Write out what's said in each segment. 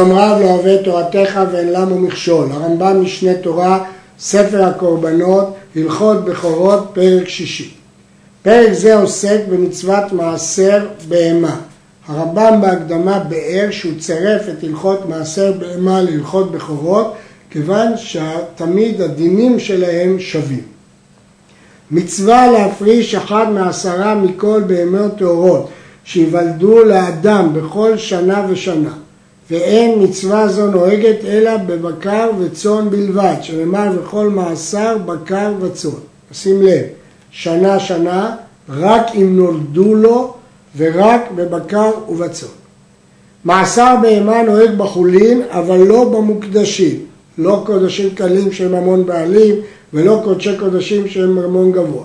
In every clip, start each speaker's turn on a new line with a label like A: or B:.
A: אמרה לא אוהב תורתך ואין למו מכשול, הרמב"ם משנה תורה, ספר הקורבנות, הלכות בכורות, פרק שישי. פרק זה עוסק במצוות מעשר בהמה. הרמב"ם בהקדמה באר שהוא צירף את הלכות מעשר בהמה להלכות בכורות, כיוון שתמיד הדינים שלהם שווים. מצווה להפריש אחד מעשרה מכל בהמות טהורות שיוולדו לאדם בכל שנה ושנה. ואין מצווה זו נוהגת אלא בבקר וצאן בלבד, שנאמר בכל מאסר בקר וצאן. שים לב, שנה שנה, רק אם נולדו לו ורק בבקר ובצאן. מאסר בהמה נוהג בחולין, אבל לא במוקדשים. לא קודשים קלים שהם המון בעלים, ולא קודשי קודשים שהם ממון גבוה.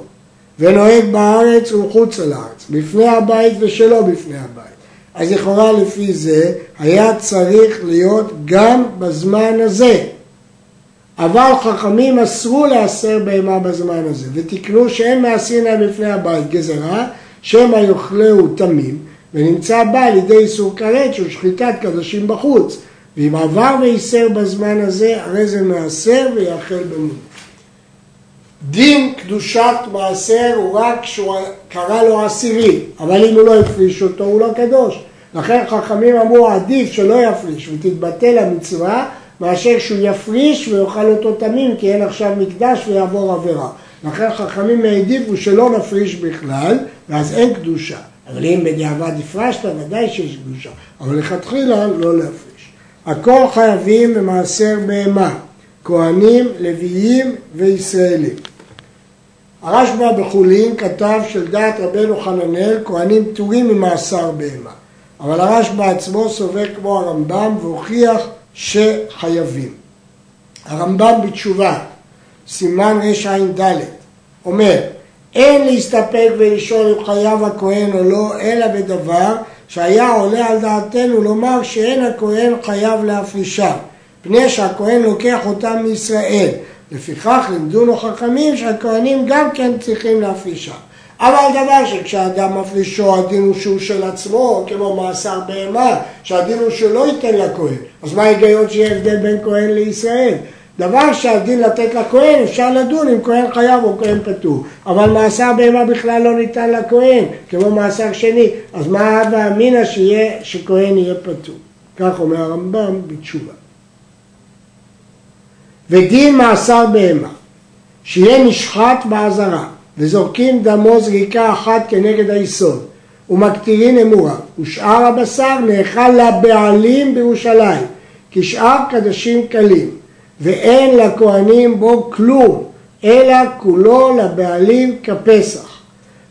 A: ונוהג בארץ ומחוץ לארץ, בפני הבית ושלא בפני הבית. אז לכאורה לפי זה היה צריך להיות גם בזמן הזה. אבל חכמים אסרו לאסר בהמה בזמן הזה, ותקנו שאין מעשין להם לפני הבית גזרה, שמא יאכלהו תמים, ונמצא בה על ידי איסור כרת של שחיטת קדושים בחוץ. ואם עבר ואיסר בזמן הזה, הרי זה מעשר ויאכל במות. דין קדושת מעשר הוא רק כשהוא קרא לו עשירי, אבל אם הוא לא הפריש אותו הוא לא קדוש. לכן חכמים אמרו עדיף שלא יפריש ותתבטל המצווה מאשר שהוא יפריש ויאכל אותו תמים כי אין עכשיו מקדש ויעבור עבירה. לכן חכמים העדיפו שלא נפריש בכלל ואז אין קדושה. אבל אם בדיעבד הפרשת ודאי שיש קדושה, אבל לכתחילה לא להפריש. הכל חייבים במעשר בהמה, כהנים, לוויים וישראלים. הרשב"א בחולין כתב שלדעת רבנו חננאל כהנים פטורים ממאסר בהמה. אבל הרשב"א עצמו סובר כמו הרמב"ם והוכיח שחייבים. הרמב"ם בתשובה, סימן רע"ד, אומר אין להסתפק ולשאול אם חייב הכהן או לא, אלא בדבר שהיה עולה על דעתנו לומר שאין הכהן חייב להפרישה, פני שהכהן לוקח אותם מישראל. לפיכך לימדונו חכמים שהכהנים גם כן צריכים להפרישה. אבל דבר שכשאדם מפרישו הדין הוא שהוא של עצמו, כמו מאסר בהמה, שהדין הוא שלא ייתן לכהן. אז מה ההיגיון שיהיה הבדל בין כהן לישראל? דבר שהדין לתת לכהן, אפשר לדון אם כהן חייב או כהן פטור. אבל מאסר בהמה בכלל לא ניתן לכהן, כמו מאסר שני. אז מה הווה אמינא שכהן יהיה פטור? כך אומר הרמב"ם בתשובה. ודין מאסר בהמה, שיהיה נשחט באזהרה. וזורקים דמו זריקה אחת כנגד היסוד ומקטירין אמורה ושאר הבשר נאכל לבעלים בירושלים כשאר קדשים קלים ואין לכהנים בו כלום אלא כולו לבעלים כפסח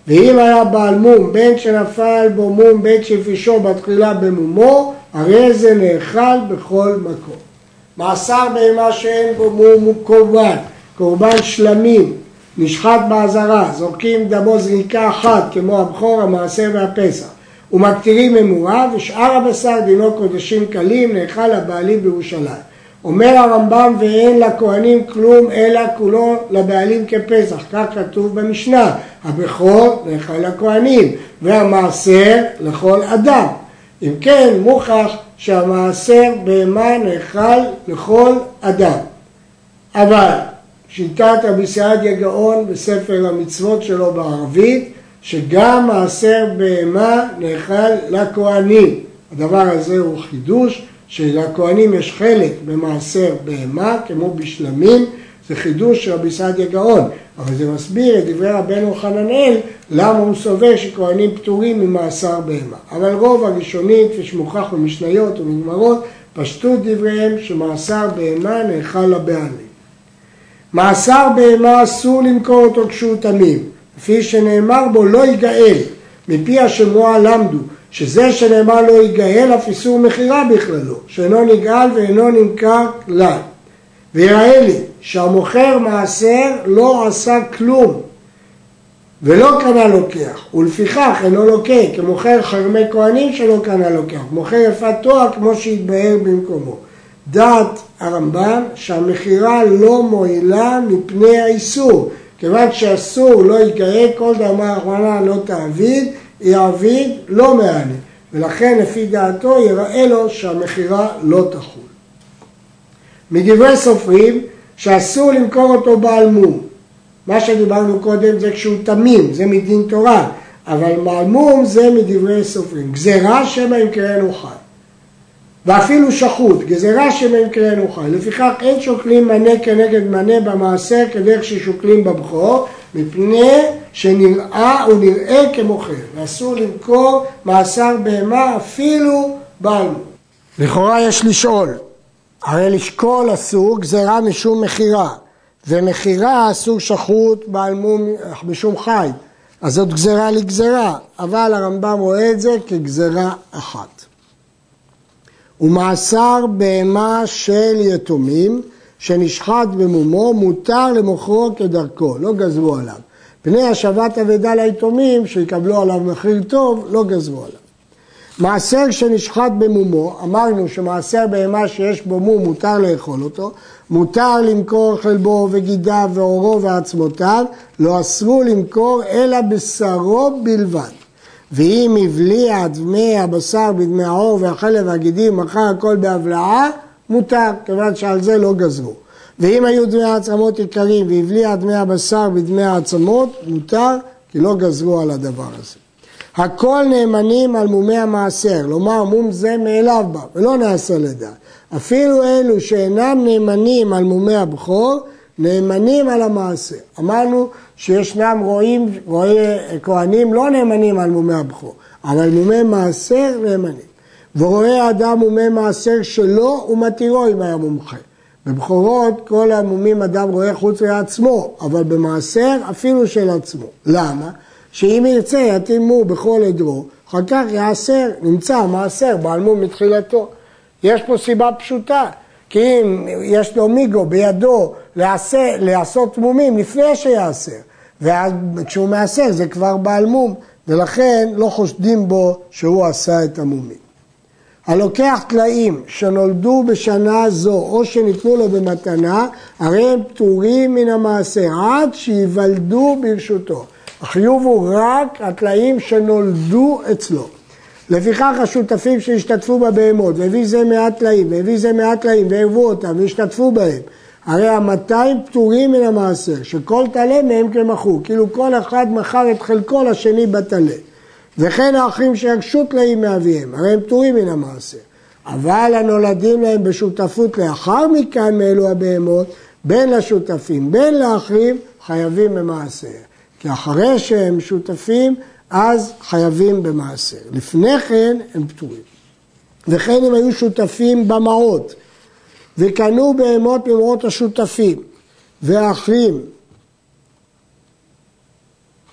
A: ואם היה בעל מום בין שנפל בו מום בין שהפישו בתחילה במומו הרי זה נאכל בכל מקום. מאסר בהמה שאין בו מום הוא קורבן, קורבן שלמים נשחט באזהרה, זורקים דמו זריקה אחת כמו הבכור, המעשר והפסח ומקטירים אמורה ושאר הבשר דינו קודשים קלים נאכל הבעלים בירושלים. אומר הרמב"ם ואין לכהנים כלום אלא כולו לבעלים כפסח, כך כתוב במשנה, הבכור נאכל לכהנים והמעשר לכל אדם. אם כן מוכח שהמעשר בהמה נאכל לכל אדם. אבל שיטת רבי סעדיה גאון בספר המצוות שלו בערבית, שגם מעשר בהמה נאכל לכהנים. הדבר הזה הוא חידוש, שלכהנים יש חלק במעשר בהמה, כמו בשלמים, זה חידוש של רבי סעדיה גאון, אבל זה מסביר את דברי רבנו חננאל, למה הוא סובר שכהנים פטורים ממעשר בהמה. אבל רוב הראשונית, כפי שמוכח במשניות ומגמרות, פשטות דבריהם שמעשר בהמה נאכל לבעלים. מאסר בהמה אסור למכור אותו כשהוא תמים, לפי שנאמר בו לא ייגאל, מפי השמוע למדו, שזה שנאמר לא ייגאל אף איסור מכירה בכללו, שאינו נגאל ואינו נמכר כלל. ויראה לי שהמוכר מעשר לא עשה כלום ולא קנה לוקח, ולפיכך אינו לוקח, כמוכר חרמי כהנים שלא קנה לוקח, מוכר יפת תואר כמו שהתבהר במקומו. דעת הרמב"ם שהמכירה לא מועילה מפני האיסור, כיוון שאסור לא יקרא כל דבר אחרונה לא תעביד, יעביד לא מענה, ולכן לפי דעתו יראה לו שהמכירה לא תחול. מדברי סופרים שאסור למכור אותו בעל מום. מה שדיברנו קודם זה כשהוא תמים, זה מדין תורה, אבל מעלמום זה מדברי סופרים. גזירה שמא ימכרנו חי. ואפילו שחוט, גזירה שמא ימכרנו חי. לפיכך אין שוקלים מנה כנגד מנה במעשר כדרך ששוקלים בבכור, מפני שנראה ונראה כמוכר. ואסור למכור מעשר בהמה אפילו בעל מום. לכאורה יש לשאול, הרי לשקול אסור גזירה משום מכירה, ומכירה אסור שחוט בעל מום משום חי, אז זאת גזירה לגזירה, אבל הרמב"ם רואה את זה כגזירה אחת. ומאסר בהמה של יתומים שנשחט במומו מותר למוכרו כדרכו, לא גזרו עליו. פני השבת אבדה ליתומים שיקבלו עליו מחיר טוב, לא גזרו עליו. מעשר שנשחט במומו, אמרנו שמעשר בהמה שיש בו מום מותר לאכול אותו, מותר למכור חלבו וגידיו ועורו ועצמותיו, לא אסרו למכור אלא בשרו בלבד. ואם הבליע דמי הבשר בדמי העור והחלב והגידים, מכר הכל בהבלעה, מותר, כיוון שעל זה לא גזרו. ואם היו דמי העצמות יקרים והבליע דמי הבשר בדמי העצמות, מותר, כי לא גזרו על הדבר הזה. הכל נאמנים על מומי המעשר, לומר מום זה מאליו בא, ולא נעשה לדעת. אפילו אלו שאינם נאמנים על מומי הבכור, נאמנים על המעשר. אמרנו שישנם רועים, רואי כהנים לא נאמנים על מומי הבכור, אבל מומי מעשר נאמנים. ורואה אדם מומי מעשר שלו ומתירו אם היה מומחה. בבכורות כל המומים אדם רואה חוץ מעצמו, אבל במעשר אפילו של עצמו. למה? שאם ירצה יתימו בכל עדרו, אחר כך יעשר, נמצא מעשר בעל מום מתחילתו. יש פה סיבה פשוטה, כי אם יש לו מיגו בידו לעשה, לעשות מומים לפני שיעשר, ואז כשהוא מעשר זה כבר בעל מום, ולכן לא חושדים בו שהוא עשה את המומים. הלוקח טלאים שנולדו בשנה זו או שניתנו לו במתנה, הרי הם פטורים מן המעשר עד שייוולדו ברשותו. החיוב הוא רק הטלאים שנולדו אצלו. לפיכך השותפים שהשתתפו בבהמות, והביא זה מעט טלאים, והביא זה מעט טלאים, והרבו אותם, והשתתפו בהם, הרי המאתיים פטורים מן המעשר, שכל טלה מהם כמכו, כאילו כל אחד מכר את חלקו לשני בטלה. וכן האחים שירשו טלאים מאביהם, הרי הם פטורים מן המעשר. אבל הנולדים להם בשותפות לאחר מכאן מאלו הבהמות, בין לשותפים, בין לאחים, חייבים במעשר. כי אחרי שהם שותפים, אז חייבים במעשר. לפני כן הם פטורים. וכן הם היו שותפים במעות, וקנו בהמות ממרות השותפים, והאחים,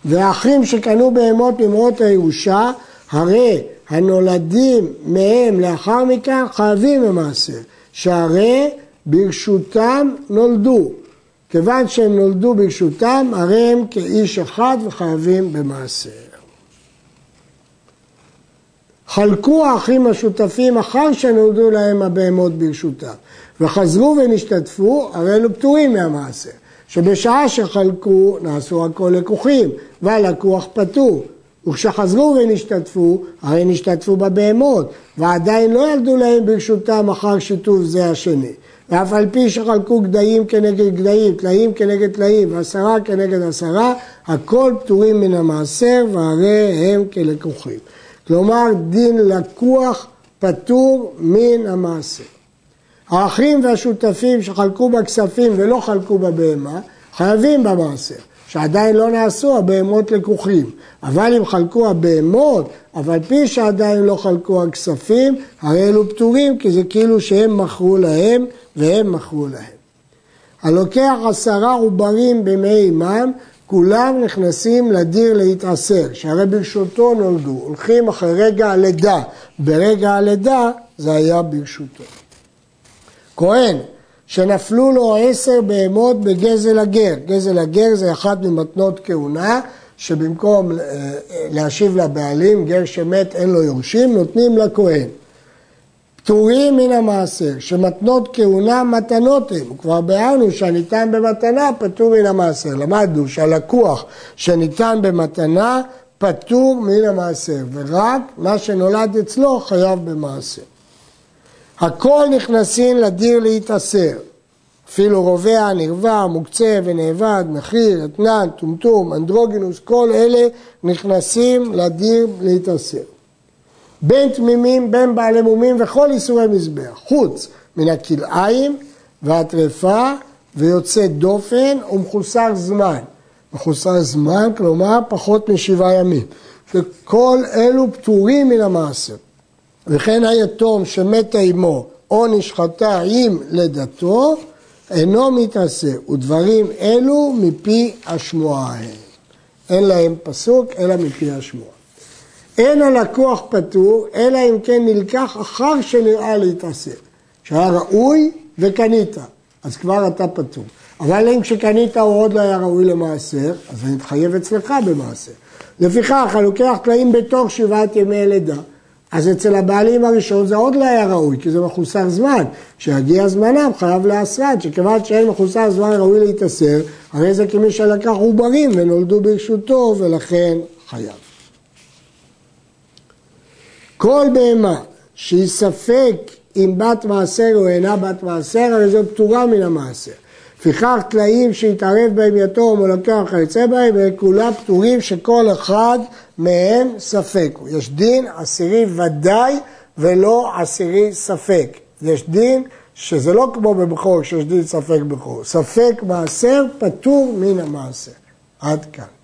A: והאחים שקנו בהמות ממרות הירושה, הרי הנולדים מהם לאחר מכן חייבים במעשר, שהרי ברשותם נולדו. כיוון שהם נולדו ברשותם, הרי הם כאיש אחד וחייבים במעשר. חלקו האחים השותפים אחר שנולדו להם הבהמות ברשותם, וחזרו ונשתתפו, הרי אלו פטורים מהמעשר. שבשעה שחלקו נעשו הכל לקוחים, והלקוח פטור. וכשחזרו ונשתתפו, הרי נשתתפו בבהמות, ועדיין לא ילדו להם ברשותם אחר שיתוף זה השני. ואף על פי שחלקו גדיים כנגד גדיים, טלאים כנגד טלאים, ועשרה כנגד עשרה, הכל פטורים מן המעשר, והרי הם כלקוחים. כלומר, דין לקוח פטור מן המעשר. האחים והשותפים שחלקו בכספים ולא חלקו בבהמה, חייבים במעשר. שעדיין לא נעשו הבהמות לקוחים. אבל אם חלקו הבהמות, אבל פי שעדיין לא חלקו הכספים, הרי אלו פטורים, כי זה כאילו שהם מכרו להם והם מכרו להם. הלוקח עשרה עוברים במי אימם, כולם נכנסים לדיר להתעשר, שהרי ברשותו נולדו, הולכים אחרי רגע הלידה, ברגע הלידה זה היה ברשותו. כהן שנפלו לו עשר בהמות בגזל הגר. גזל הגר זה אחת ממתנות כהונה, שבמקום אה, להשיב לבעלים, גר שמת אין לו יורשים, נותנים לכהן. פטורים מן המעשר, שמתנות כהונה מתנות הם. כבר ביארנו שהניתן במתנה פטור מן המעשר. למדנו שהלקוח שניתן במתנה פטור מן המעשר, ורק מה שנולד אצלו חייב במעשר. הכל נכנסים לדיר להתעשר, אפילו רובע, נרווה, מוקצה ונאבד, מחיר, אתנן, טומטום, אנדרוגינוס, כל אלה נכנסים לדיר להתעשר. בין תמימים, בין בעלי מומים וכל איסורי מזבח, חוץ מן הכלאיים והטרפה ויוצא דופן ומחוסר זמן. מחוסר זמן, כלומר פחות משבעה ימים. וכל אלו פטורים מן המעשר. וכן היתום שמתה עמו או נשחטה עם לידתו, אינו מתעשר, ודברים אלו מפי השמועה הם. אין להם פסוק, אלא מפי השמועה. אין הלקוח פטור, אלא אם כן נלקח אחר שנראה להתעשר. שהיה ראוי וקנית, אז כבר אתה פטור. אבל אם כשקנית הוא עוד לא היה ראוי למעשר, אז אני מתחייב אצלך במעשר. לפיכך, הלוקח טלאים בתוך שבעת ימי לידה. אז אצל הבעלים הראשון זה עוד לא היה ראוי, כי זה מחוסר זמן. כשיגיע זמנם חייב להסרת, שכיוון שאין מחוסר זמן ראוי להתעשר, הרי זה כמי שלקח עוברים ונולדו ברשותו ולכן חייב. כל בהמה שהיא ספק אם בת מעשר או אינה בת מעשר, הרי זו פטורה מן המעשר. לפיכך טלאים שהתערב בהם יתום או לקח וכיוצא בהם, הם כולם פטורים שכל אחד מהם ספק. יש דין עשירי ודאי ולא עשירי ספק. יש דין שזה לא כמו בבכור שיש דין ספק בכור. ספק מעשר פטור מן המעשר. עד כאן.